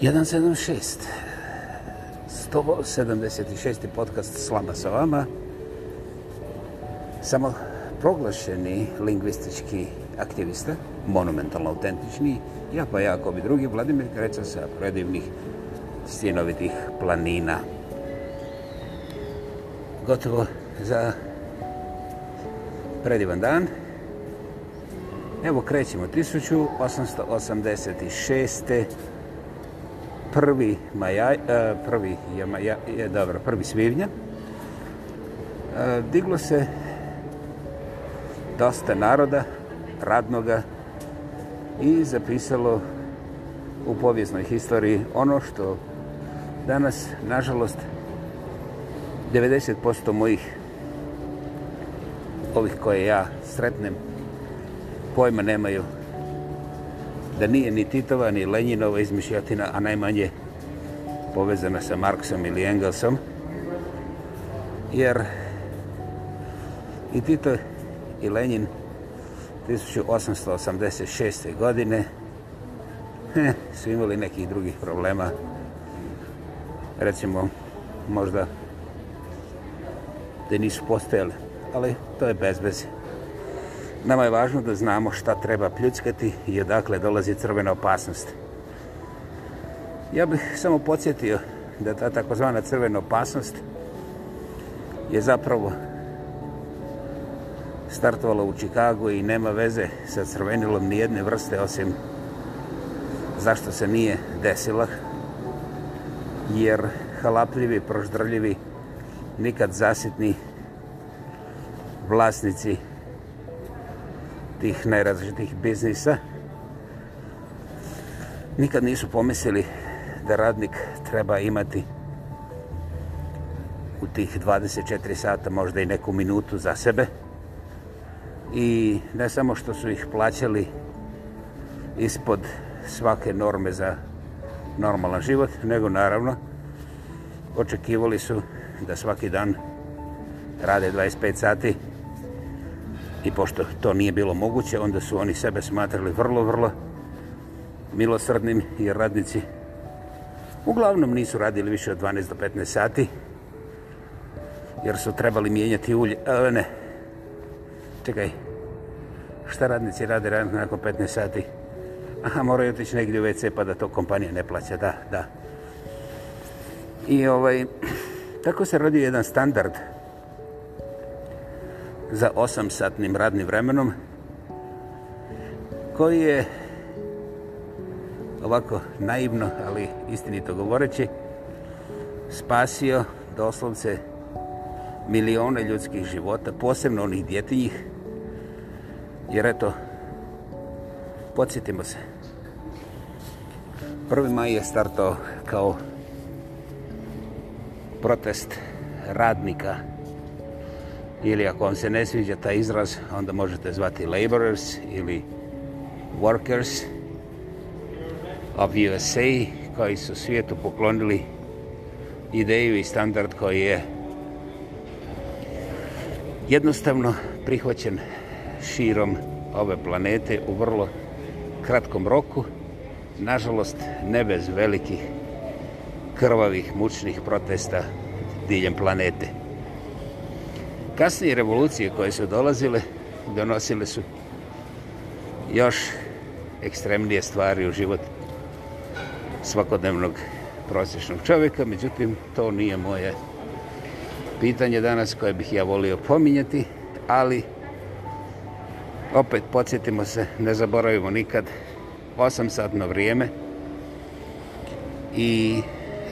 176. 176. podcast Slama sa vama. Samo proglašeni lingvistički aktivista, monumentalno autentični, ja pa ja bi drugi, Vladimir Kreca sa predivnih stjenovitih planina. Gotovo za predivan dan. Evo krećemo 1886 prvi maja, e, prvi je, maja, je dobro, prvi svivnja. E, diglo se dosta naroda, radnoga i zapisalo u povijesnoj historiji ono što danas, nažalost, 90% mojih ovih koje ja sretnem pojma nemaju da nije ni Titova, ni Lenjinova izmišljatina, a najmanje povezana sa Marksom ili Engelsom, jer i Tito i Lenin 1886. godine su imali nekih drugih problema. Recimo, možda da nisu postojali, ali to je bezbezi. Nama je važno da znamo šta treba pljuckati i odakle dolazi crvena opasnost. Ja bih samo podsjetio da ta takozvana crvena opasnost je zapravo startovala u Čikagu i nema veze sa crvenilom nijedne vrste osim zašto se nije desila jer halapljivi, proždrljivi, nikad zasitni vlasnici tih najrazličitih biznisa nikad nisu pomislili da radnik treba imati u tih 24 sata možda i neku minutu za sebe i ne samo što su ih plaćali ispod svake norme za normalan život, nego naravno očekivali su da svaki dan rade 25 sati I pošto to nije bilo moguće, onda su oni sebe smatrali vrlo, vrlo milosrdnim, jer radnici uglavnom nisu radili više od 12 do 15 sati, jer su trebali mijenjati ulje. E, ne, čekaj, šta radnici rade rad nakon 15 sati? Aha, moraju otići negdje u WC pa da to kompanija ne plaća, da, da. I ovaj, tako se rodio jedan standard standard za 8 satnim radnim vremenom koji je ovako naivno, ali istinito govoreći, spasio doslovce milijone ljudskih života, posebno onih djetinjih, jer eto, podsjetimo se, 1. maj je startao kao protest radnika radnika ili ako vam se ne sviđa taj izraz, onda možete zvati laborers ili workers of USA koji su svijetu poklonili ideju i standard koji je jednostavno prihvaćen širom ove planete u vrlo kratkom roku, nažalost ne bez velikih krvavih, mučnih protesta diljem planete. Kasnije revolucije koje su dolazile donosile su još ekstremnije stvari u život svakodnevnog prosječnog čovjeka. Međutim, to nije moje pitanje danas koje bih ja volio pominjati, ali opet podsjetimo se, ne zaboravimo nikad, 8 satno vrijeme i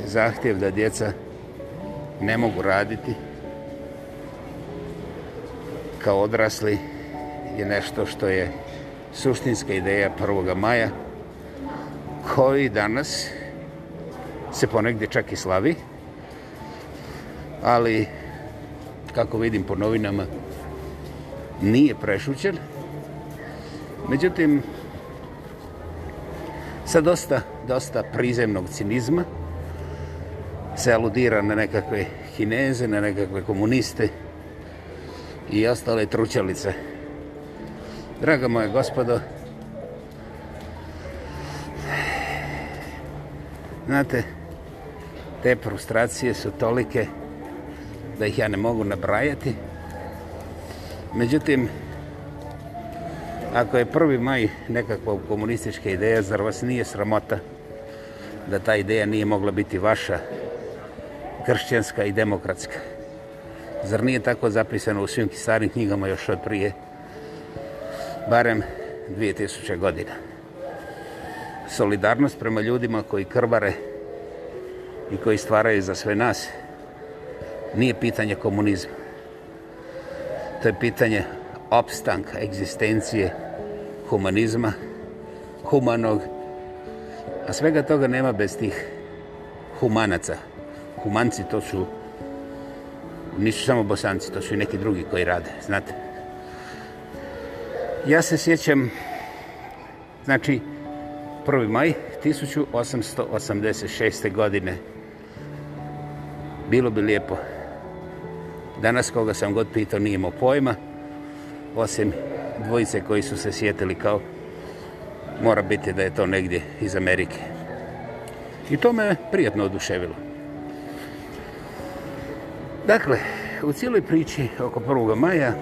zahtjev da djeca ne mogu raditi kao odrasli je nešto što je suštinska ideja 1. maja koji danas se ponegde čak i slavi ali kako vidim po novinama nije prešućen međutim sa dosta, dosta prizemnog cinizma se aludira na nekakve Kineze, na nekakve komuniste, i ostale tručalice. Draga moja gospodo, znate, te frustracije su tolike da ih ja ne mogu nabrajati. Međutim, ako je 1. maj nekakva komunistička ideja, zar vas nije sramota da ta ideja nije mogla biti vaša, kršćanska i demokratska? Zar nije tako zapisano u svim starim knjigama još od prije? Barem 2000 godina. Solidarnost prema ljudima koji krvare i koji stvaraju za sve nas nije pitanje komunizma. To je pitanje opstanka, egzistencije humanizma, humanog. A svega toga nema bez tih humanaca. Humanci to su humanci nisu samo bosanci, to su i neki drugi koji rade, znate. Ja se sjećam, znači, 1. maj 1886. godine. Bilo bi lijepo. Danas koga sam god pitao nije imao pojma, osim dvojice koji su se sjetili kao mora biti da je to negdje iz Amerike. I to me prijatno oduševilo. Dakle, u cijeloj priči oko 1. maja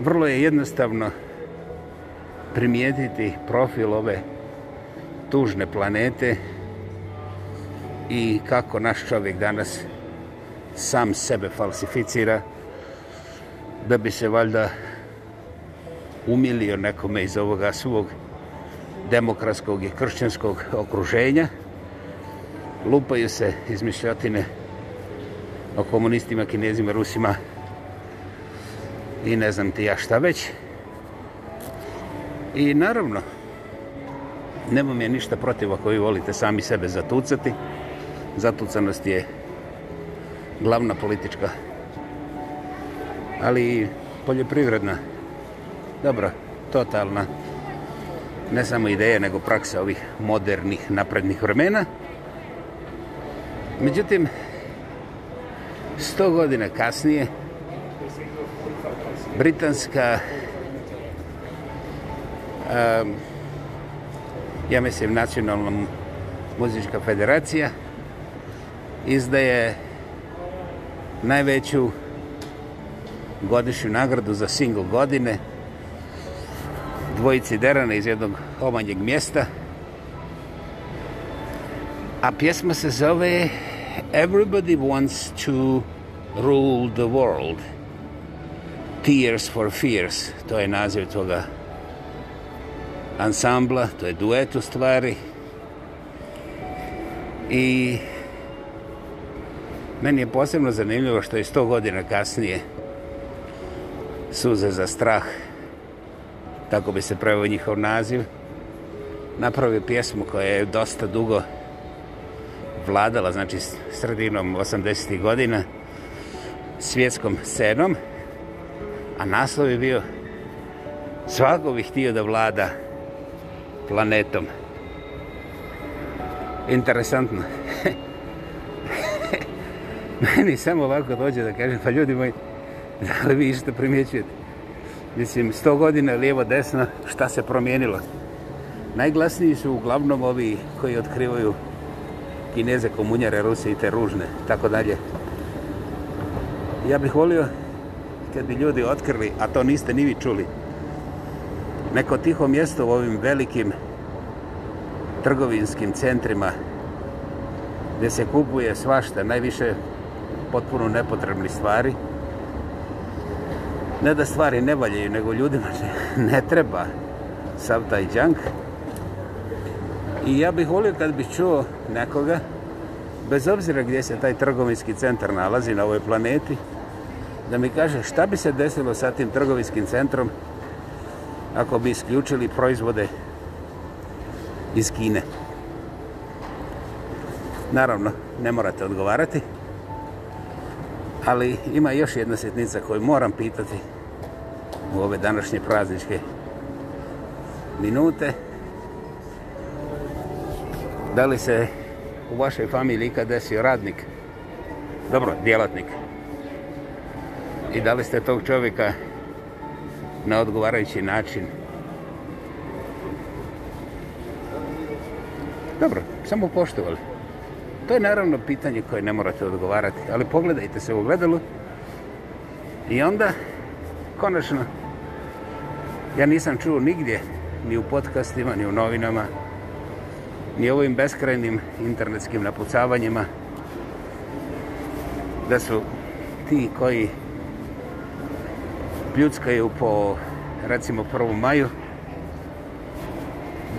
vrlo je jednostavno primijetiti profil ove tužne planete i kako naš čovjek danas sam sebe falsificira da bi se valjda umilio nekome iz ovoga svog demokratskog i kršćanskog okruženja. Lupaju se izmišljotine učinjenja o komunistima, kinezima, rusima i ne znam ti ja šta već. I naravno, nemam je ništa protiv ako vi volite sami sebe zatucati. Zatucanost je glavna politička, ali i poljoprivredna, dobro, totalna, ne samo ideja, nego praksa ovih modernih, naprednih vremena. Međutim, sto godina kasnije britanska um, ja mislim nacionalna muzička federacija izdaje najveću godišnju nagradu za single godine dvojici derana iz jednog omanjeg mjesta a pjesma se zove Everybody wants to Rule the World. Tears for Fears, to je naziv toga ansambla, to je duet u stvari. I meni je posebno zanimljivo što je 100 godina kasnije suze za strah, tako bi se pravio njihov naziv, napravio pjesmu koja je dosta dugo vladala, znači sredinom 80. godina, svjetskom scenom, a naslov je bio svako bi htio da vlada planetom. Interesantno. Meni samo ovako dođe da kažem, pa ljudi moji, da li vi išto primjećujete? Mislim, sto godina, lijevo, desno, šta se promijenilo? Najglasniji su uglavnom ovi koji otkrivaju Kineze, komunjare, Ruse i te ružne, tako dalje ja bih volio kad bi ljudi otkrili, a to niste ni vi čuli, neko tiho mjesto u ovim velikim trgovinskim centrima gdje se kupuje svašta, najviše potpuno nepotrebni stvari. Ne da stvari ne valjaju, nego ljudima ne treba sav taj džank. I ja bih volio kad bih čuo nekoga, bez obzira gdje se taj trgovinski centar nalazi na ovoj planeti, da mi kaže šta bi se desilo sa tim trgovinskim centrom ako bi isključili proizvode iz Kine. Naravno, ne morate odgovarati, ali ima još jedna sjetnica koju moram pitati u ove današnje prazničke minute. Da li se u vašoj familiji ikad desio radnik, dobro, djelatnik, i da li ste tog čovjeka na odgovarajući način. Dobro, samo poštovali. To je naravno pitanje koje ne morate odgovarati, ali pogledajte se u ogledalu i onda, konačno, ja nisam čuo nigdje, ni u podcastima, ni u novinama, ni ovim beskrajnim internetskim napucavanjima, da su ti koji pljuckaju po, recimo, prvom maju,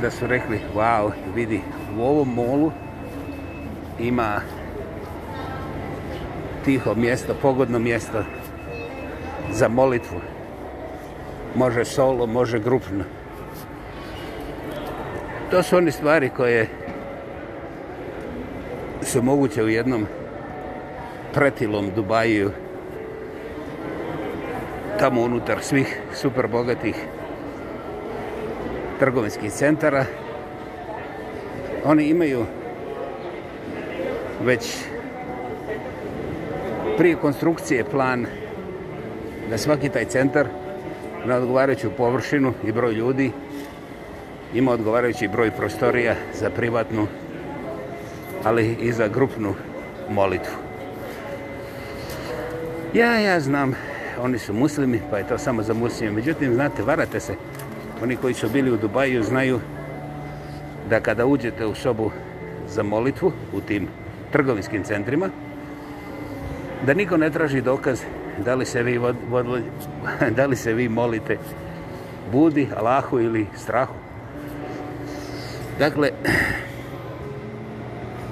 da su rekli, wow, vidi, u ovom molu ima tiho mjesto, pogodno mjesto za molitvu. Može solo, može grupno. To su oni stvari koje su moguće u jednom pretilom Dubaju tamo unutar svih super bogatih trgovinskih centara. Oni imaju već prije konstrukcije plan da svaki taj centar na odgovarajuću površinu i broj ljudi ima odgovarajući broj prostorija za privatnu, ali i za grupnu molitvu. Ja, ja znam, oni su muslimi, pa je to samo za muslimi. Međutim, znate, varate se. Oni koji su bili u Dubaju znaju da kada uđete u sobu za molitvu u tim trgovinskim centrima, da niko ne traži dokaz da li se vi, vod, vod, da li se vi molite budi, Allahu ili strahu. Dakle,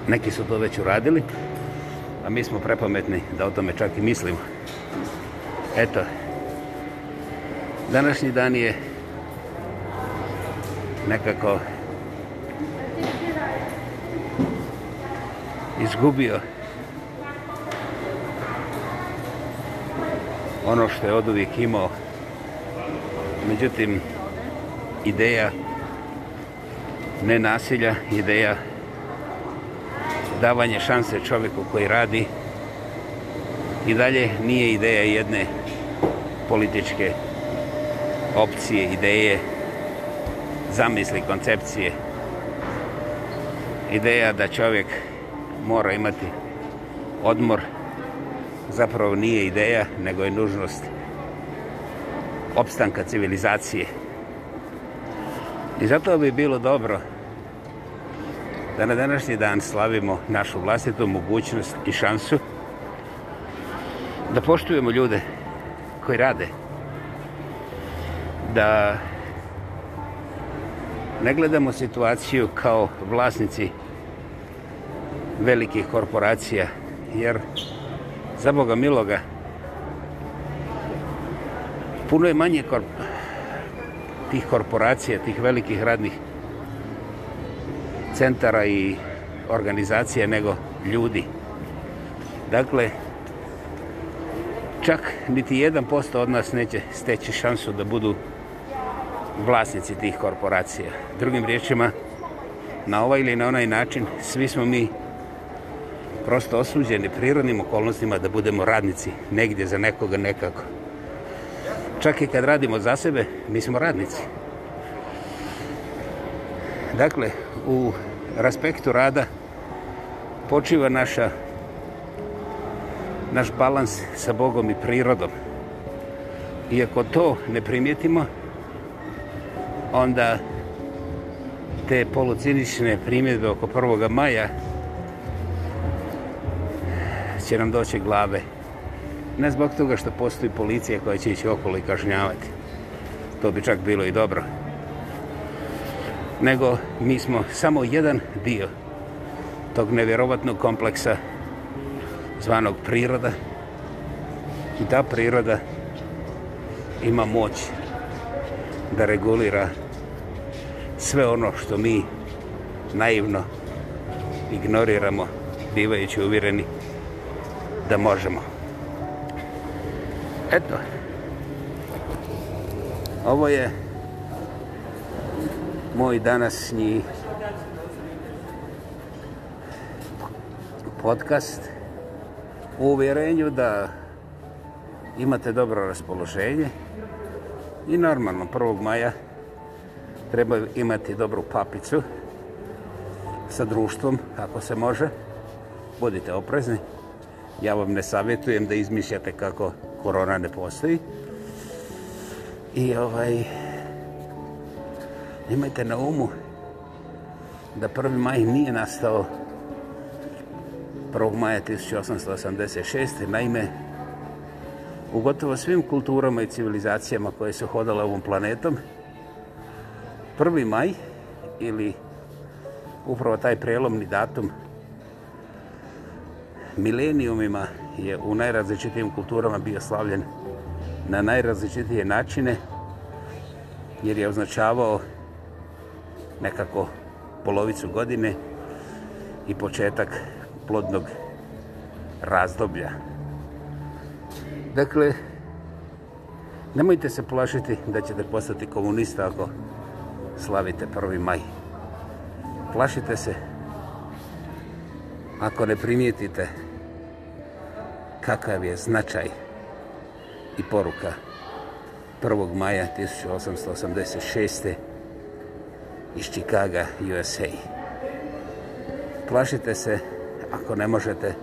neki su to već uradili, a mi smo prepametni da o tome čak i mislimo. Eto, današnji dan je nekako izgubio ono što je od uvijek imao. Međutim, ideja ne nasilja, ideja davanje šanse čovjeku koji radi i dalje nije ideja jedne političke opcije, ideje, zamisli, koncepcije. Ideja da čovjek mora imati odmor zapravo nije ideja, nego je nužnost opstanka civilizacije. I zato bi bilo dobro da na današnji dan slavimo našu vlastitu mogućnost i šansu da poštujemo ljude koji rade. Da ne gledamo situaciju kao vlasnici velikih korporacija, jer za Boga miloga puno je manje korp tih korporacija, tih velikih radnih centara i organizacija nego ljudi. Dakle, čak niti 1% od nas neće steći šansu da budu vlasnici tih korporacija. Drugim riječima, na ovaj ili na onaj način, svi smo mi prosto osuđeni prirodnim okolnostima da budemo radnici negdje za nekoga nekako. Čak i kad radimo za sebe, mi smo radnici. Dakle, u raspektu rada počiva naša naš balans sa Bogom i prirodom. Iako to ne primijetimo, onda te polucinične primjedbe oko 1. maja će nam doći glave. Ne zbog toga što postoji policija koja će ići okolo i kažnjavati. To bi čak bilo i dobro. Nego mi smo samo jedan dio tog nevjerovatnog kompleksa zvanog priroda i ta priroda ima moć da regulira sve ono što mi naivno ignoriramo bivajući uvireni da možemo. Eto, ovo je moj danasnji podcast u uvjerenju da imate dobro raspoloženje i normalno 1. maja treba imati dobru papicu sa društvom ako se može budite oprezni ja vam ne savjetujem da izmišljate kako korona ne postoji i ovaj imajte na umu da 1. maj nije nastao 1. maja 1886. Naime, u gotovo svim kulturama i civilizacijama koje su hodale ovom planetom, 1. maj ili upravo taj prelomni datum milenijumima je u najrazličitijim kulturama bio slavljen na najrazličitije načine jer je označavao nekako polovicu godine i početak plodnog razdoblja. Dakle, nemojte se plašiti da ćete postati komunista ako slavite 1. maj. Plašite se ako ne primijetite kakav je značaj i poruka 1. maja 1886. iz Chicago, USA. Plašite se ako ne možete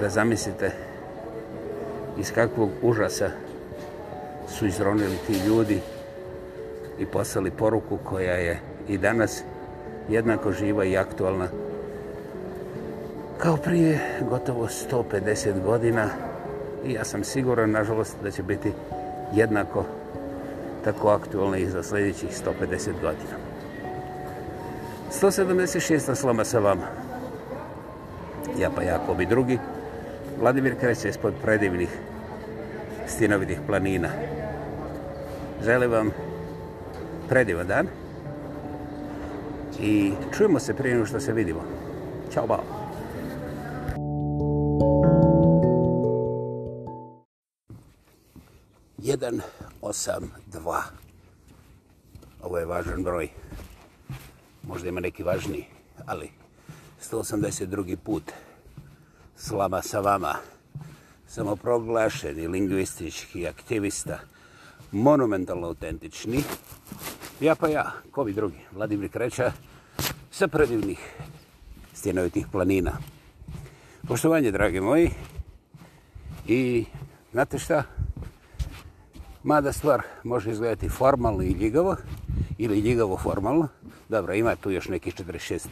da zamislite iz kakvog užasa su izronili ti ljudi i poslali poruku koja je i danas jednako živa i aktualna kao prije gotovo 150 godina i ja sam siguran, nažalost, da će biti jednako tako aktualna i za sljedećih 150 godina. 176. slama sa vama ja pa jako bi drugi. Vladimir kreće ispod predivnih stinovitih planina. Želim vam predivan dan i čujemo se prije nego što se vidimo. Ćao, bao. Jedan, osam, dva. Ovo je važan broj. Možda ima neki važniji, ali 182. put. 182 slama sa vama. Samoproglašeni lingvistički aktivista, monumentalno autentični. Ja pa ja, ko bi drugi, Vladimir Kreća, sa predivnih stjenovitih planina. Poštovanje, dragi moji, i znate šta? Mada stvar može izgledati formalno i ljigavo, ili ljigavo formalno, dobro, ima tu još neki 46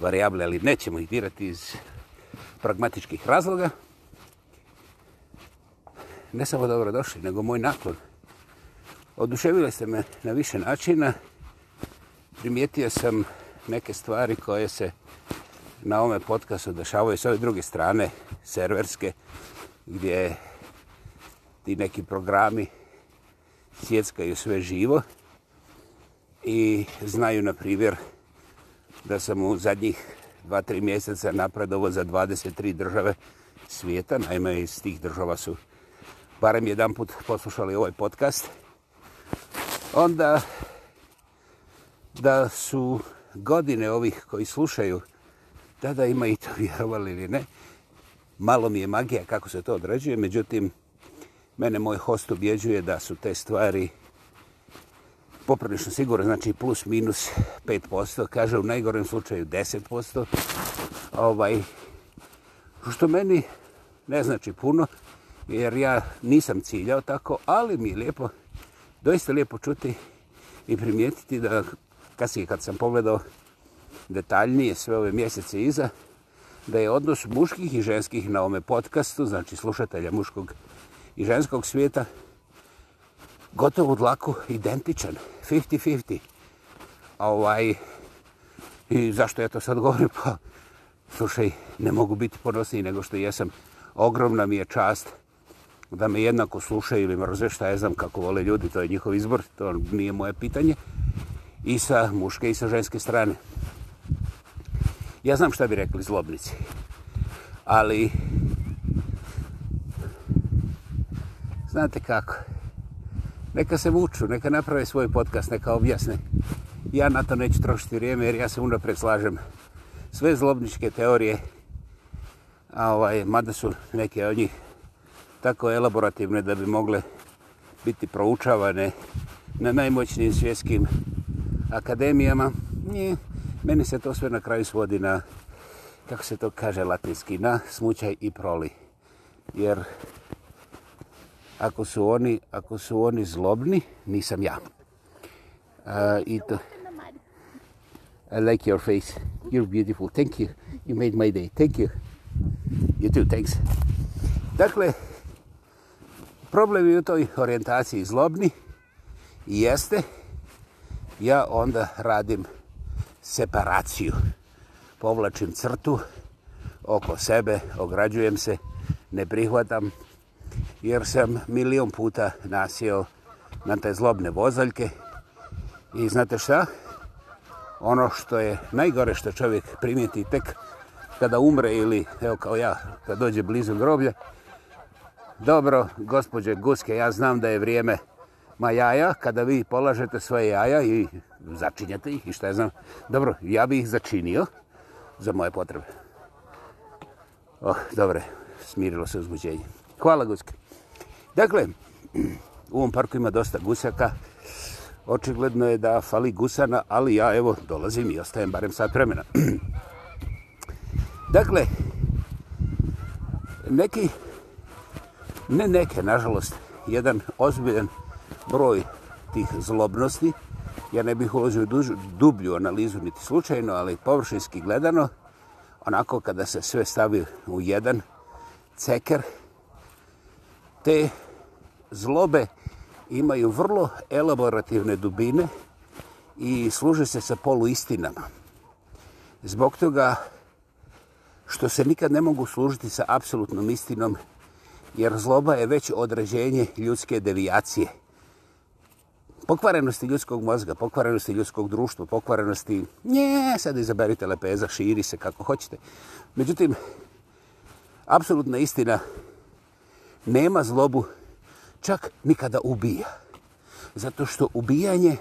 variable, ali nećemo ih dirati iz pragmatičkih razloga. Ne samo dobro došli, nego moj naklon. Oduševile ste me na više načina. Primijetio sam neke stvari koje se na ovome podcastu dešavaju s ove druge strane, serverske, gdje ti neki programi sjeckaju sve živo i znaju, na primjer, da sam u zadnjih dva, tri mjeseca napredovo za 23 države svijeta. Naime, iz tih država su barem jedan put poslušali ovaj podcast. Onda, da su godine ovih koji slušaju, da, da ima i to vjerovali ili ne, malo mi je magija kako se to određuje, međutim, mene moj host objeđuje da su te stvari uh, poprilično sigurno, znači plus minus 5%, kaže u najgorem slučaju 10%, ovaj, što meni ne znači puno, jer ja nisam ciljao tako, ali mi je lijepo, doista lijepo čuti i primijetiti da kasnije kad sam pogledao detaljnije sve ove mjesece iza, da je odnos muških i ženskih na ome podcastu, znači slušatelja muškog i ženskog svijeta, gotovo u dlaku identičan, 50-50. Ovaj, I zašto ja to sad govorim? Pa, slušaj, ne mogu biti ponosniji nego što jesam. Ogromna mi je čast da me jednako slušaju ili mrze, šta ja znam kako vole ljudi, to je njihov izbor, to nije moje pitanje, i sa muške i sa ženske strane. Ja znam šta bi rekli zlobnici, ali znate kako, neka se vuču, neka naprave svoj podcast, neka objasne. Ja na to neću trošiti vrijeme jer ja se unapred slažem sve zlobničke teorije, a ovaj, mada su neke od njih tako elaborativne da bi mogle biti proučavane na najmoćnijim svjetskim akademijama. Nije, meni se to sve na kraju svodi na, kako se to kaže latinski, na smućaj i proli. Jer ako su oni, ako su oni zlobni, nisam ja. Uh, i to... I like your face. You're beautiful. Thank you. You made my day. Thank you. You too. Thanks. Dakle, problem je u toj orijentaciji zlobni. I jeste. Ja onda radim separaciju. Povlačim crtu oko sebe, ograđujem se, ne prihvatam jer sam milion puta nasio na te zlobne vozaljke. I znate šta? Ono što je najgore što čovjek primijeti tek kada umre ili, evo kao ja, kad dođe blizu groblja, dobro, gospođe Guske, ja znam da je vrijeme ma jaja, kada vi polažete svoje jaja i začinjate ih i šta ja znam, dobro, ja bih ih začinio za moje potrebe. Oh, dobre, smirilo se uzbuđenje. Hvala guske. Dakle, u ovom parku ima dosta gusaka. Očigledno je da fali gusana, ali ja evo dolazim i ostajem barem sat vremena. Dakle, neki, ne neke, nažalost, jedan ozbiljen broj tih zlobnosti, ja ne bih ulozio dužu, dublju analizu niti slučajno, ali površinski gledano, onako kada se sve stavi u jedan ceker, te zlobe imaju vrlo elaborativne dubine i služe se sa poluistinama. Zbog toga što se nikad ne mogu služiti sa apsolutnom istinom, jer zloba je već određenje ljudske devijacije. Pokvarenosti ljudskog mozga, pokvarenosti ljudskog društva, pokvarenosti... Nje, sad izaberite lepeza, širi se kako hoćete. Međutim, apsolutna istina je nema zlobu, čak nikada ubija. Zato što ubijanje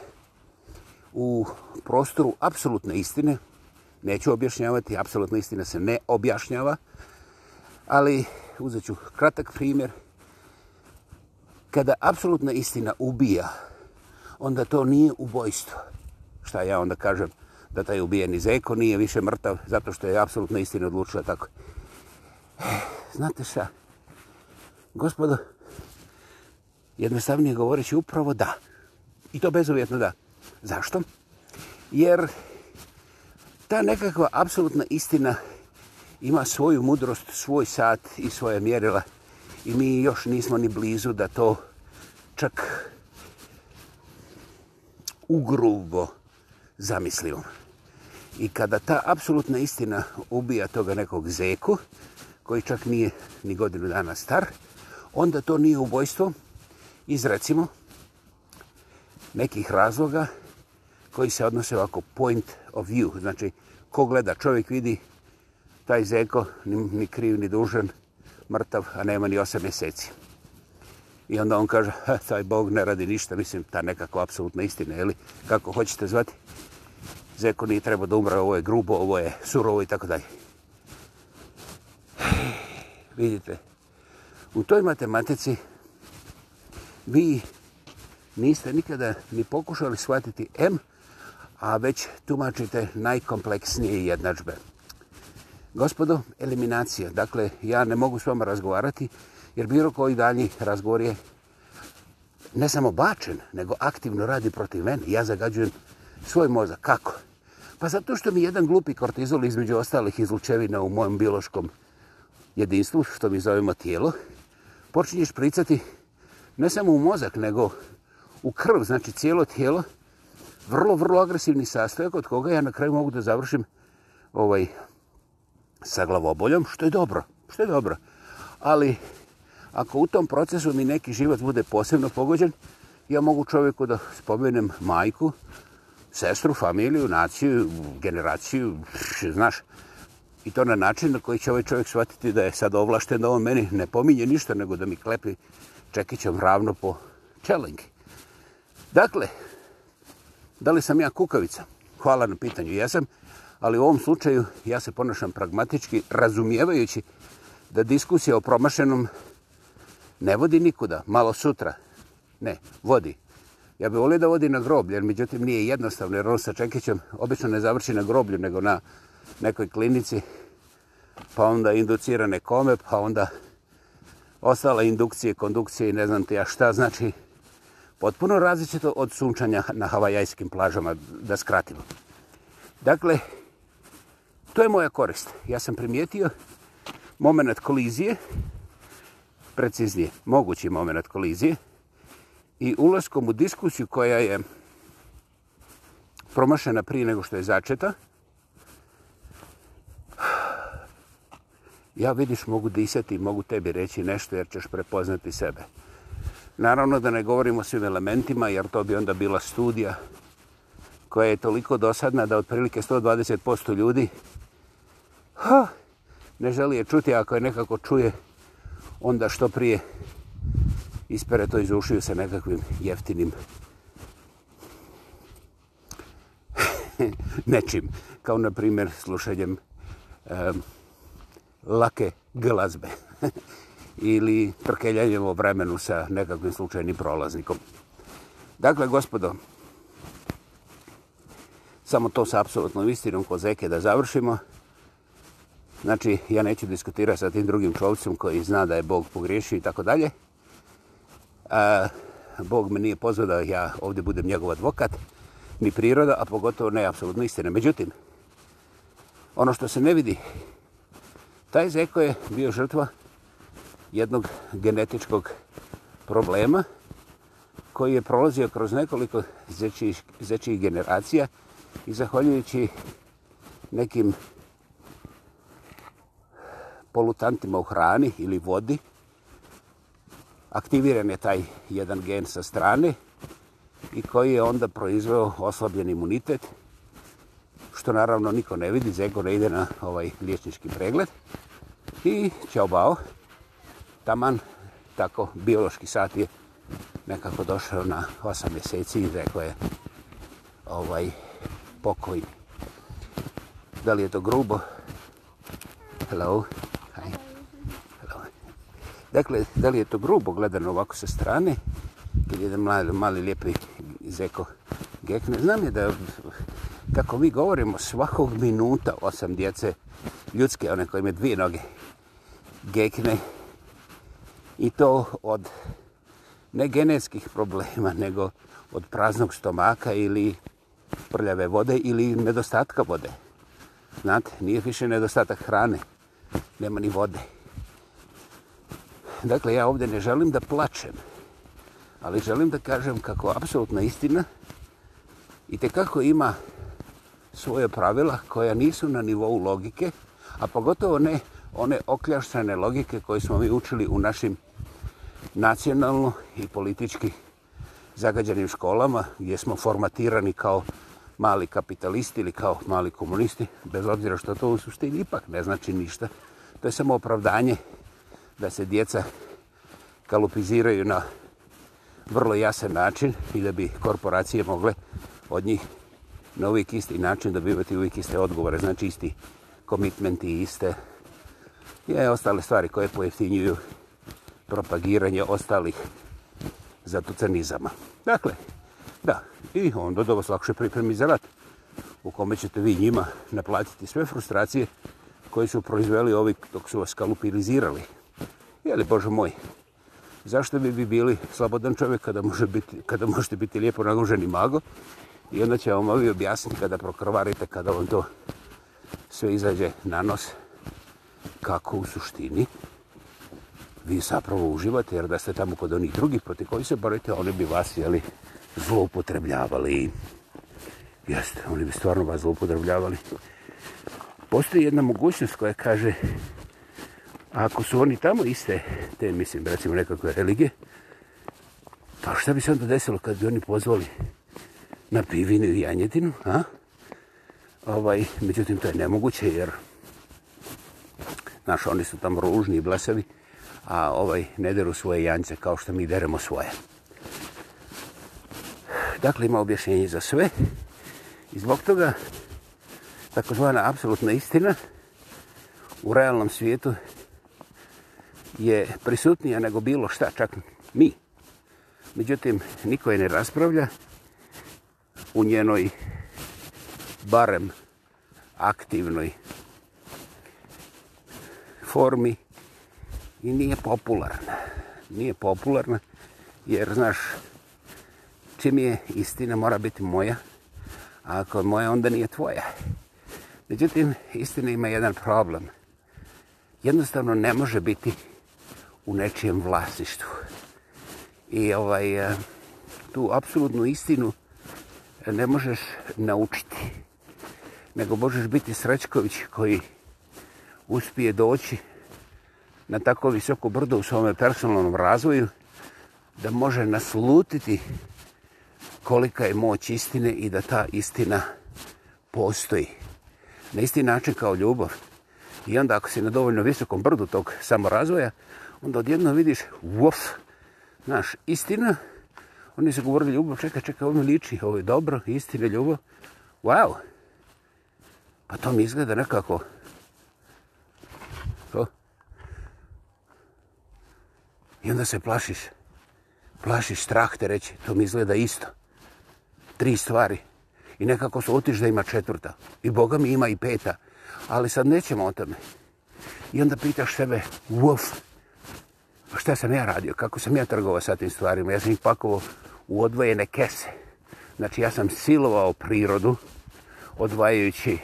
u prostoru apsolutne istine, neću objašnjavati, apsolutna istina se ne objašnjava, ali uzet ću kratak primjer. Kada apsolutna istina ubija, onda to nije ubojstvo. Šta ja onda kažem? Da taj ubijeni zeko nije više mrtav zato što je apsolutna istina odlučila tako. Eh, znate šta? Gospodo, jednostavnije govoreći upravo da. I to bezuvjetno da. Zašto? Jer ta nekakva apsolutna istina ima svoju mudrost, svoj sat i svoje mjerila. I mi još nismo ni blizu da to čak ugrubo zamislimo. I kada ta apsolutna istina ubija toga nekog zeku, koji čak nije ni godinu dana star, onda to nije ubojstvo iz recimo nekih razloga koji se odnose ovako point of view, znači ko gleda čovjek vidi taj zeko ni, ni kriv ni dužan mrtav, a nema ni 8 mjeseci i onda on kaže taj bog ne radi ništa, mislim ta nekako apsolutna istina, ili kako hoćete zvati zeko nije treba da umre ovo je grubo, ovo je surovo i tako dalje vidite U toj matematici vi niste nikada ni pokušali shvatiti M, a već tumačite najkompleksnije jednadžbe. Gospodo, eliminacija. Dakle, ja ne mogu s vama razgovarati, jer bilo koji dalji razgovor je ne samo bačen, nego aktivno radi protiv mene. Ja zagađujem svoj mozak. Kako? Pa zato što mi jedan glupi kortizol između ostalih izlučevina u mojem biološkom jedinstvu, što mi zovemo tijelo, počinje špricati ne samo u mozak, nego u krv, znači cijelo tijelo, vrlo, vrlo agresivni sastojak od koga ja na kraju mogu da završim ovaj, sa glavoboljom, što je dobro, što je dobro. Ali ako u tom procesu mi neki život bude posebno pogođen, ja mogu čovjeku da spomenem majku, sestru, familiju, naciju, generaciju, znaš, I to na način na koji će ovaj čovjek shvatiti da je sad ovlašten da on meni ne pominje ništa nego da mi klepi čekićem ravno po čelengi. Dakle, da li sam ja kukavica? Hvala na pitanju, jesam. Ali u ovom slučaju ja se ponašam pragmatički, razumijevajući da diskusija o promašenom ne vodi nikuda, malo sutra. Ne, vodi. Ja bih volio da vodi na groblje, jer međutim nije jednostavno, jer on sa Čekićem obično ne završi na groblju, nego na nekoj klinici, pa onda inducirane kome, pa onda ostale indukcije, kondukcije i ne znam ti ja šta. Znači, potpuno različito od sunčanja na havajajskim plažama, da skratimo. Dakle, to je moja korist. Ja sam primijetio moment kolizije, preciznije, mogući moment kolizije, i ulazkom u diskusiju koja je promašena prije nego što je začeta, ja vidiš mogu disati, mogu tebi reći nešto jer ćeš prepoznati sebe. Naravno da ne govorimo o svim elementima jer to bi onda bila studija koja je toliko dosadna da otprilike 120% ljudi ha, ne želi je čuti, a ako je nekako čuje, onda što prije ispere to izušio sa nekakvim jeftinim nečim, kao na primjer slušanjem um, lake glazbe ili trkeljanjem o vremenu sa nekakvim slučajnim prolaznikom. Dakle, gospodo, samo to sa apsolutnom istinom ko zeke da završimo. Znači, ja neću diskutirati sa tim drugim čovcem koji zna da je Bog pogriješio i tako dalje. Bog me nije pozvao da ja ovdje budem njegov advokat, ni priroda, a pogotovo ne apsolutno istine. Međutim, ono što se ne vidi Taj Zeko je bio žrtva jednog genetičkog problema koji je prolazio kroz nekoliko zečijih, zečijih generacija i zahvaljujući nekim polutantima u hrani ili vodi aktiviran je taj jedan gen sa strane i koji je onda proizveo oslabljen imunitet što naravno niko ne vidi, Zeko ne ide na ovaj liječnički pregled. I ćao bao, taman, tako, biološki sat je nekako došao na 8 mjeseci i Zeko je ovaj, pokoj. Da li je to grubo? Hello. Hi. Hello. Dakle, da li je to grubo gledano ovako sa strane? Kad jedan mali, mali lijepi Zeko gekne. Znam je da kako mi govorimo, svakog minuta osam djece, ljudske, one koje imaju dvije noge, gekne. I to od ne genetskih problema, nego od praznog stomaka ili prljave vode ili nedostatka vode. Znate, nije više nedostatak hrane, nema ni vode. Dakle, ja ovdje ne želim da plačem, ali želim da kažem kako apsolutna istina i te kako ima svoje pravila koja nisu na nivou logike, a pogotovo ne one okljaštene logike koje smo mi učili u našim nacionalno i politički zagađenim školama gdje smo formatirani kao mali kapitalisti ili kao mali komunisti, bez obzira što to u suštini ipak ne znači ništa. To je samo opravdanje da se djeca kalupiziraju na vrlo jasen način i da bi korporacije mogle od njih na uvijek isti način dobivati uvijek iste odgovore, znači isti komitmenti iste i ostale stvari koje pojeftinjuju propagiranje ostalih zatucanizama. Dakle, da, i onda da vas lakše pripremi za rat u kome ćete vi njima naplatiti sve frustracije koje su proizveli ovi dok su vas kalupilizirali. Jeli, Bože moj, zašto bi vi bili slobodan čovjek kada, može biti, kada možete biti lijepo nagluženi mago I onda će vam ovi objasniti kada prokrvarite, kada vam to sve izađe na nos, kako u suštini vi zapravo uživate, jer da ste tamo kod onih drugih proti koji se borite, oni bi vas jeli, zloupotrebljavali. Jeste, oni bi stvarno vas zloupotrebljavali. Postoji jedna mogućnost koja kaže, ako su oni tamo iste, te mislim, recimo nekakve religije, pa šta bi se onda desilo kad bi oni pozvali na pivinu i janjetinu, a? Ovaj, međutim, to je nemoguće, jer znaš, oni su tam ružni i blesavi, a ovaj, ne deru svoje janjce kao što mi deremo svoje. Dakle, ima objašnjenje za sve i zbog toga takozvana apsolutna istina u realnom svijetu je prisutnija nego bilo šta, čak mi. Međutim, niko je ne raspravlja, u njenoj barem aktivnoj formi i nije popularna. Nije popularna jer, znaš, čim je istina mora biti moja, a ako je moja onda nije tvoja. Međutim, istina ima jedan problem. Jednostavno ne može biti u nečijem vlasništvu. I ovaj, eh, tu apsolutnu istinu ne možeš naučiti, nego možeš biti Srećković koji uspije doći na tako visoko brdo u svome personalnom razvoju da može naslutiti kolika je moć istine i da ta istina postoji. Na isti način kao ljubav. I onda ako si na dovoljno visokom brdu tog samorazvoja, onda odjedno vidiš, uof, znaš, istina, Oni se govorili ljubav, čekaj, čekaj, ovo mi liči, ovo je dobro, istina ljubav. Wow! Pa to mi izgleda nekako... To. I onda se plašiš. Plašiš strah te reći, to mi izgleda isto. Tri stvari. I nekako se otiš da ima četvrta. I Boga mi ima i peta. Ali sad nećemo o tome. I onda pitaš sebe, uof, Pa šta sam ja radio? Kako sam ja trgovao sa tim stvarima? Ja sam ih pakovao u odvojene kese. Znači, ja sam silovao prirodu odvajajući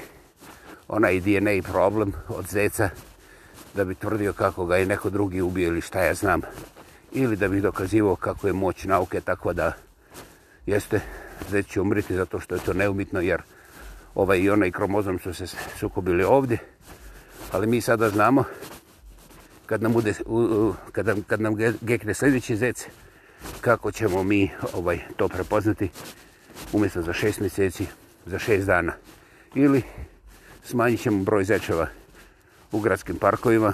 onaj DNA problem od zeca da bi tvrdio kako ga je neko drugi ubio ili šta ja znam. Ili da bih dokazivao kako je moć nauke tako da jeste zec će umriti zato što je to neumitno jer ovaj i onaj kromozom su se sukobili ovdje. Ali mi sada znamo kad nam bude kad nam kad nam gekne sljedeći zec kako ćemo mi ovaj to prepoznati umjesto za 6 mjeseci za 6 dana ili smanjit ćemo broj zečeva u gradskim parkovima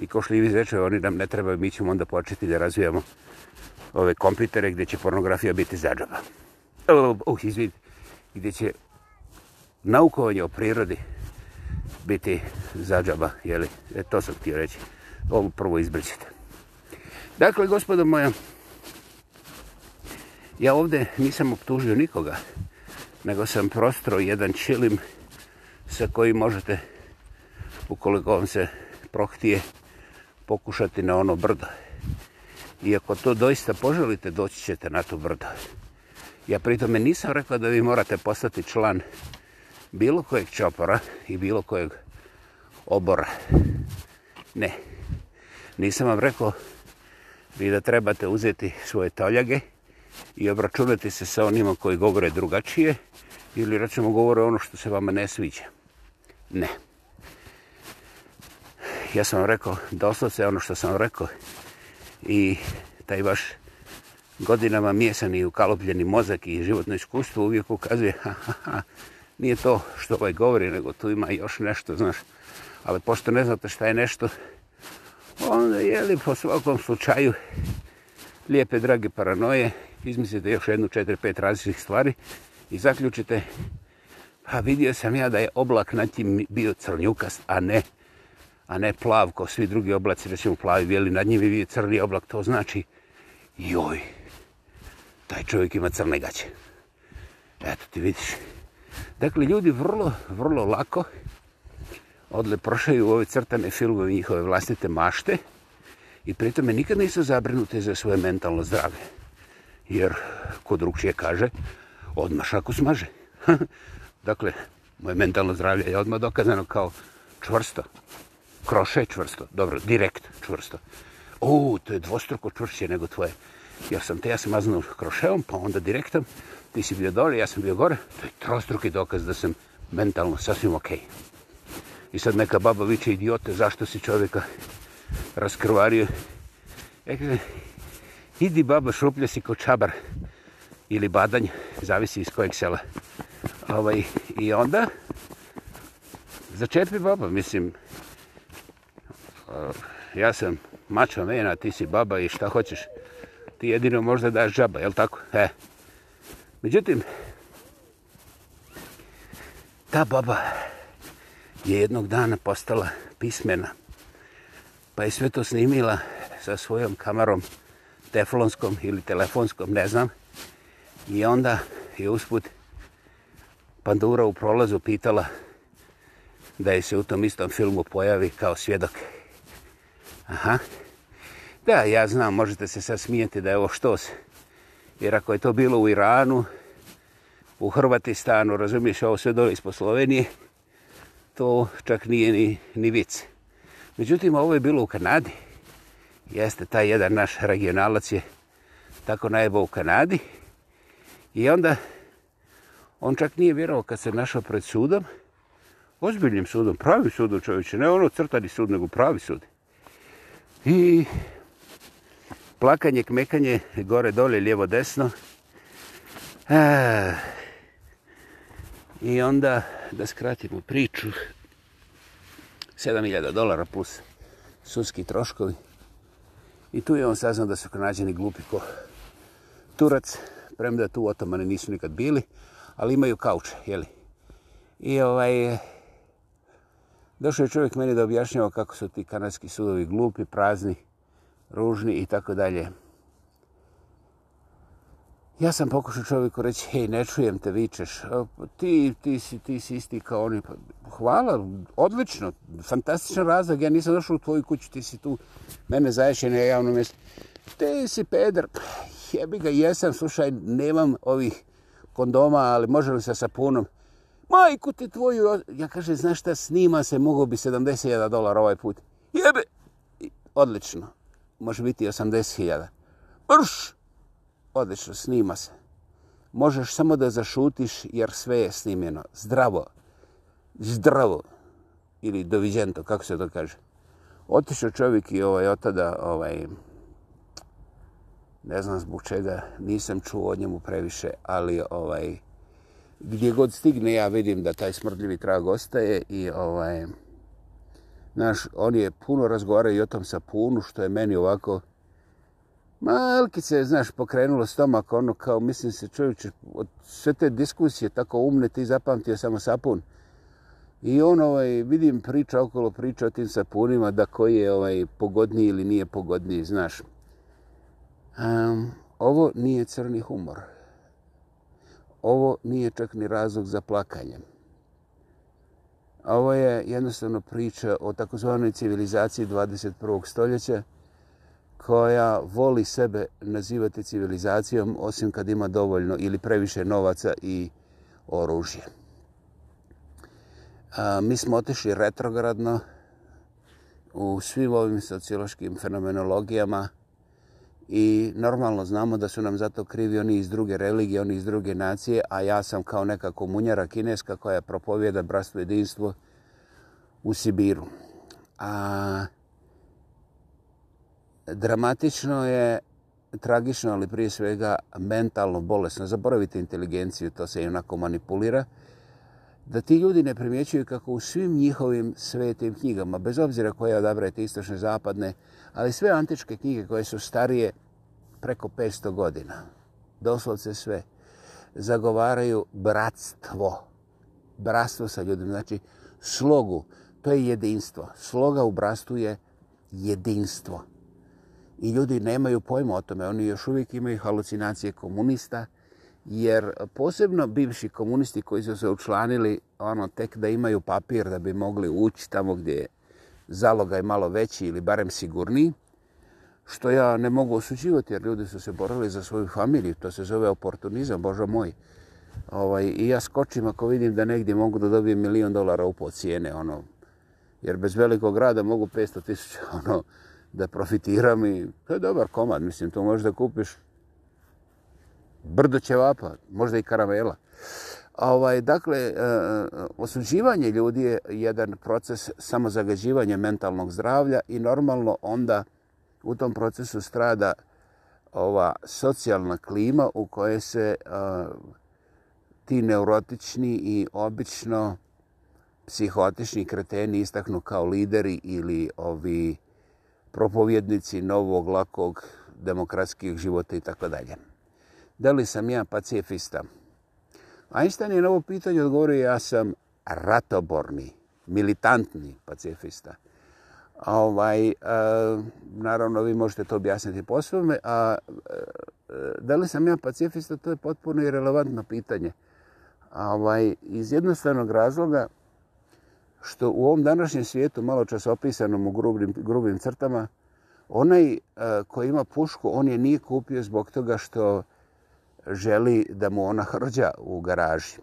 i košljivi zečeva oni nam ne trebaju mi ćemo onda početi da razvijamo ove kompitere gdje će pornografija biti zadžaba uh, izvid gdje će naukovanje o prirodi biti zađaba, jeli? E, to sam htio reći. Ovo prvo izbrćete. Dakle, gospodo moja, ja ovdje nisam optužio nikoga, nego sam prostro jedan čilim sa kojim možete, ukoliko vam se prohtije, pokušati na ono brdo. I ako to doista poželite, doći ćete na to brdo. Ja pritome nisam rekao da vi morate postati član bilo kojeg čopora i bilo kojeg obora. Ne. Nisam vam rekao vi da trebate uzeti svoje toljage i obračunati se sa onima koji govore drugačije ili recimo govore ono što se vama ne sviđa. Ne. Ja sam vam rekao doslovce ono što sam vam rekao i taj vaš godinama mjesan i ukalopljeni mozak i životno iskustvo uvijek ukazuje ha, ha, ha, nije to što ovaj govori, nego tu ima još nešto, znaš. Ali pošto ne znate šta je nešto, onda je li po svakom slučaju lijepe, drage paranoje, izmislite još jednu, četiri, pet različitih stvari i zaključite, pa vidio sam ja da je oblak na tim bio crnjukast, a ne a ne plav, kao svi drugi oblaci, recimo plavi, bijeli, nad njim je bio crni oblak, to znači, joj, taj čovjek ima crne gaće. Eto ti vidiš. Eto ti vidiš. Dakle, ljudi vrlo, vrlo lako odlepršaju ove crtane filmove njihove vlastite mašte i pritome nikad nisu zabrinute za svoje mentalno zdrave. Jer, ko drugčije kaže, odmaš ako smaže. dakle, moje mentalno zdravlje je odmah dokazano kao čvrsto. Kroše čvrsto. Dobro, direkt čvrsto. U, to je dvostruko čvršće nego tvoje. Ja sam te, ja sam maznul krošeom, pa onda direktom ti si bio dole, ja sam bio gore, to je trostruki dokaz da sam mentalno sasvim okej. Okay. I sad neka baba viče idiote, zašto si čovjeka raskrvario? E, idi baba šuplja si ko čabar ili badanj, zavisi iz kojeg sela. Ovaj, I onda, začepi baba, mislim, ja sam mačo mena, ti si baba i šta hoćeš, ti jedino možda daš žaba, jel tako? E, Međutim, ta baba je jednog dana postala pismena, pa je sve to snimila sa svojom kamarom, teflonskom ili telefonskom, ne znam, i onda je usput Pandura u prolazu pitala da je se u tom istom filmu pojavi kao svjedok. Aha. Da, ja znam, možete se sad smijeti da je ovo štos. Jer ako je to bilo u Iranu, u Hrvatistanu, razumiješ, ovo sve dole ispod Slovenije, to čak nije ni, ni vic. Međutim, ovo je bilo u Kanadi. Jeste, taj jedan naš regionalac je tako najebao u Kanadi. I onda, on čak nije vjerovao kad se našao pred sudom, ozbiljnim sudom, pravi sudom čovječe, ne ono crtani sud, nego pravi sud. I plakanje, kmekanje, gore, dolje, lijevo, desno. Eh. I onda, da skratimo priču, 7000 dolara plus sudski troškovi. I tu je on saznao da su kanadjani glupi ko turac, premda tu otomani nisu nikad bili, ali imaju kauče, jeli? I ovaj, došao je čovjek meni da objašnjava kako su ti kanadski sudovi glupi, prazni, ružni i tako dalje. Ja sam pokušao čovjeku reći, hej, ne čujem te, vičeš. Ti, ti, si, ti si isti kao oni. Pa, hvala, odlično, fantastičan razlog. Ja nisam došao u tvoju kuću, ti si tu. Mene zaješće na javnom mjestu. Ti si peder. Jebi ga, jesam, slušaj, nemam ovih kondoma, ali može li se sa punom? Majku ti tvoju, ja kažem, znaš šta, snima se, mogu bi 70.000 dolara ovaj put. Jebe, odlično, može biti 80.000. Brš! Odlično, snima se. Možeš samo da zašutiš jer sve je snimljeno. Zdravo. Zdravo. Ili doviđento, kako se to kaže. Otišao čovjek i ovaj, od tada, ovaj, ne znam zbog čega, nisam čuo od njemu previše, ali ovaj, gdje god stigne ja vidim da taj smrdljivi trag ostaje i ovaj, Naš, on je puno razgovarao i o tom sapunu, što je meni ovako Malki se, znaš, pokrenulo stomak, ono kao, mislim se, čovječe, od sve te diskusije, tako umne, ti zapamtio samo sapun. I on, ovaj, vidim priča okolo priča o tim sapunima, da koji je ovaj, pogodniji ili nije pogodniji, znaš. Um, ovo nije crni humor. Ovo nije čak ni razlog za plakanje. A ovo je jednostavno priča o takozvanoj civilizaciji 21. stoljeća koja voli sebe nazivati civilizacijom osim kad ima dovoljno ili previše novaca i oružje. A, mi smo otišli retrogradno u svim ovim sociološkim fenomenologijama I normalno znamo da su nam zato krivi oni iz druge religije, oni iz druge nacije, a ja sam kao nekako munjara kineska koja propovjeda bratstvo jedinstvo u Sibiru. A dramatično je, tragično, ali prije svega mentalno bolesno. Zaboravite inteligenciju, to se i onako manipulira da ti ljudi ne primjećuju kako u svim njihovim svetim knjigama, bez obzira koje odabrajete istočne zapadne, ali sve antičke knjige koje su starije preko 500 godina, doslovce sve, zagovaraju bratstvo. Bratstvo sa ljudima, znači slogu. To je jedinstvo. Sloga u bratstvu je jedinstvo. I ljudi nemaju pojma o tome. Oni još uvijek imaju halucinacije komunista, komunista, jer posebno bivši komunisti koji su se učlanili ono tek da imaju papir da bi mogli ući tamo gdje je zaloga je malo veći ili barem sigurniji, što ja ne mogu osuđivati jer ljudi su se borali za svoju familiju, to se zove oportunizam, božo moj. Ovaj, I ja skočim ako vidim da negdje mogu da dobijem milion dolara upo cijene, ono, jer bez velikog grada mogu 500 tisuća ono, da profitiram i to je dobar komad, mislim, to možeš da kupiš brdo ćevapa, možda i karamela. Ovaj, dakle, e, e, osuđivanje ljudi je jedan proces samozagađivanja mentalnog zdravlja i normalno onda u tom procesu strada ova socijalna klima u kojoj se e, ti neurotični i obično psihotični kreteni istaknu kao lideri ili ovi propovjednici novog, lakog, demokratskih života i tako dalje da li sam ja pacifista. Einstein je na ovo pitanje odgovorio ja sam ratoborni, militantni pacifista. Ovaj, e, naravno, vi možete to objasniti poslovno, a e, da li sam ja pacifista, to je potpuno irrelevantno pitanje. Ovaj, iz jednostavnog razloga, što u ovom današnjem svijetu, malo čas opisanom u grubim, grubim crtama, onaj e, koji ima pušku, on je nije kupio zbog toga što želi da mu ona hrđa u garaži.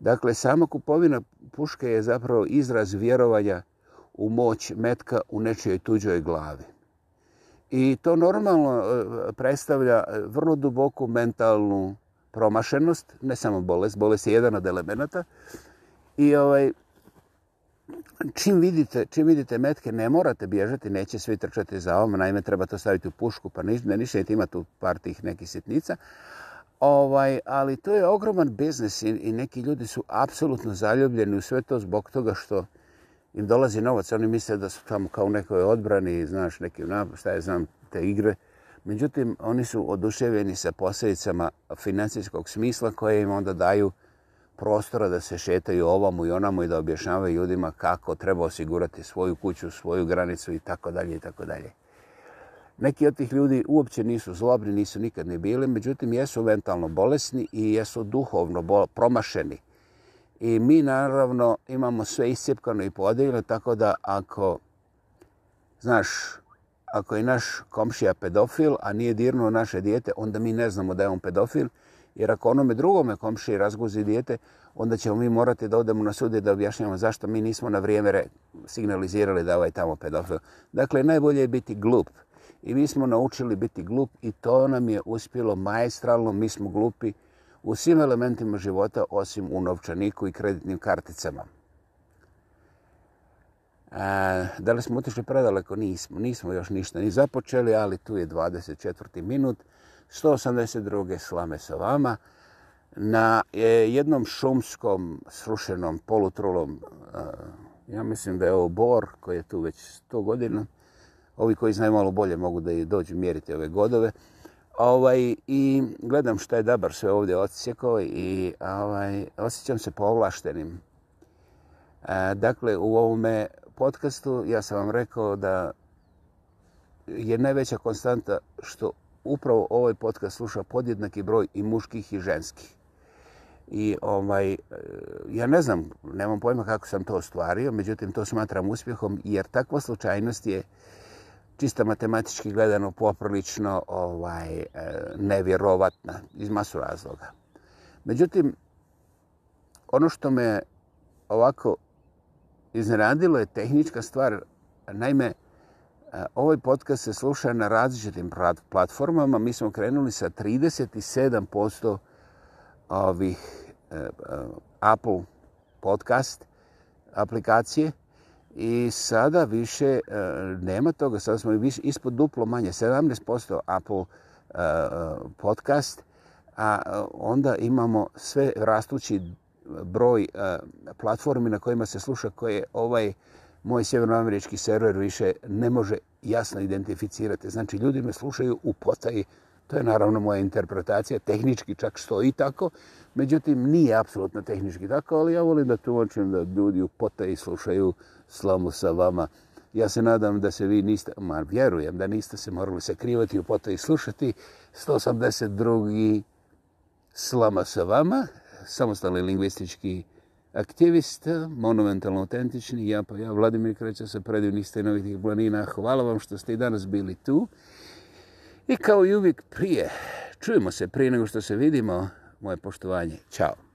Dakle, sama kupovina puške je zapravo izraz vjerovanja u moć metka u nečijoj tuđoj glavi. I to normalno e, predstavlja e, vrlo duboku mentalnu promašenost, ne samo bolest, bolest je jedan od elemenata. I ovaj, čim vidite, čim vidite metke, ne morate bježati, neće svi trčati za ovom, naime treba to staviti u pušku, pa ništa, ništa, ništa ima tu par tih nekih sitnica. Ovaj, ali to je ogroman biznes i, i neki ljudi su apsolutno zaljubljeni u sve to zbog toga što im dolazi novac. Oni misle da su tamo kao u nekoj odbrani, znaš, neki, šta je znam, te igre. Međutim, oni su oduševljeni sa posljedicama financijskog smisla koje im onda daju uh, prostora da se šetaju ovamo i onamo i da objašnjavaju ljudima kako treba osigurati svoju kuću, svoju granicu i tako dalje i tako dalje. Neki od tih ljudi uopće nisu zlobni, nisu nikad ni bili, međutim jesu mentalno bolesni i jesu duhovno promašeni. I mi naravno imamo sve iscipkano i podeljeno, tako da ako, znaš, ako je naš komšija pedofil, a nije dirno naše dijete, onda mi ne znamo da je on pedofil, Jer ako onome drugome komši razguzi dijete, onda ćemo mi morati da odemo na sude da objašnjamo zašto mi nismo na vrijeme signalizirali da ovaj tamo pedofil. Dakle, najbolje je biti glup. I mi smo naučili biti glup i to nam je uspjelo majestralno. Mi smo glupi u svim elementima života osim u novčaniku i kreditnim karticama. E, da li smo otišli predaleko? Nismo. Nismo još ništa ni započeli, ali tu je 24. minut. E, 182. slame sa vama na e, jednom šumskom srušenom polutrolom e, ja mislim da je ovo bor koji je tu već 100 godina ovi koji znaju malo bolje mogu da i dođu mjeriti ove godove ovaj, i gledam šta je dabar sve ovdje odsjekao i ovaj, osjećam se povlaštenim e, dakle u ovome podcastu ja sam vam rekao da je najveća konstanta što upravo ovaj podcast sluša podjednaki broj i muških i ženskih. I ovaj, e, ja ne znam, nemam pojma kako sam to ostvario, međutim to smatram uspjehom jer takva slučajnost je čista matematički gledano poprilično ovaj, e, nevjerovatna iz masu razloga. Međutim, ono što me ovako iznenadilo je tehnička stvar, naime, E, ovaj podcast se sluša na različitim platformama. Mi smo krenuli sa 37% ovih e, e, Apple podcast aplikacije i sada više nema toga. Sada smo više ispod duplo manje, 17% Apple podcast, a onda imamo sve rastući broj platformi na kojima se sluša koje ovaj podcast moj sjevernoamerički server više ne može jasno identificirati. Znači, ljudi me slušaju u potaji. To je naravno moja interpretacija. Tehnički čak stoji tako. Međutim, nije apsolutno tehnički tako, ali ja volim da tumačim da ljudi u potaji slušaju slamu sa vama. Ja se nadam da se vi niste, ma vjerujem da niste se morali sakrivati u potaji slušati. 182. slama sa vama, samostalni lingvistički uh, aktivist, monumentalno autentični, ja pa ja, Vladimir Kreća sa predivnih stenovitih planina. Hvala vam što ste i danas bili tu. I kao i uvijek prije, čujemo se prije nego što se vidimo. Moje poštovanje. Ćao.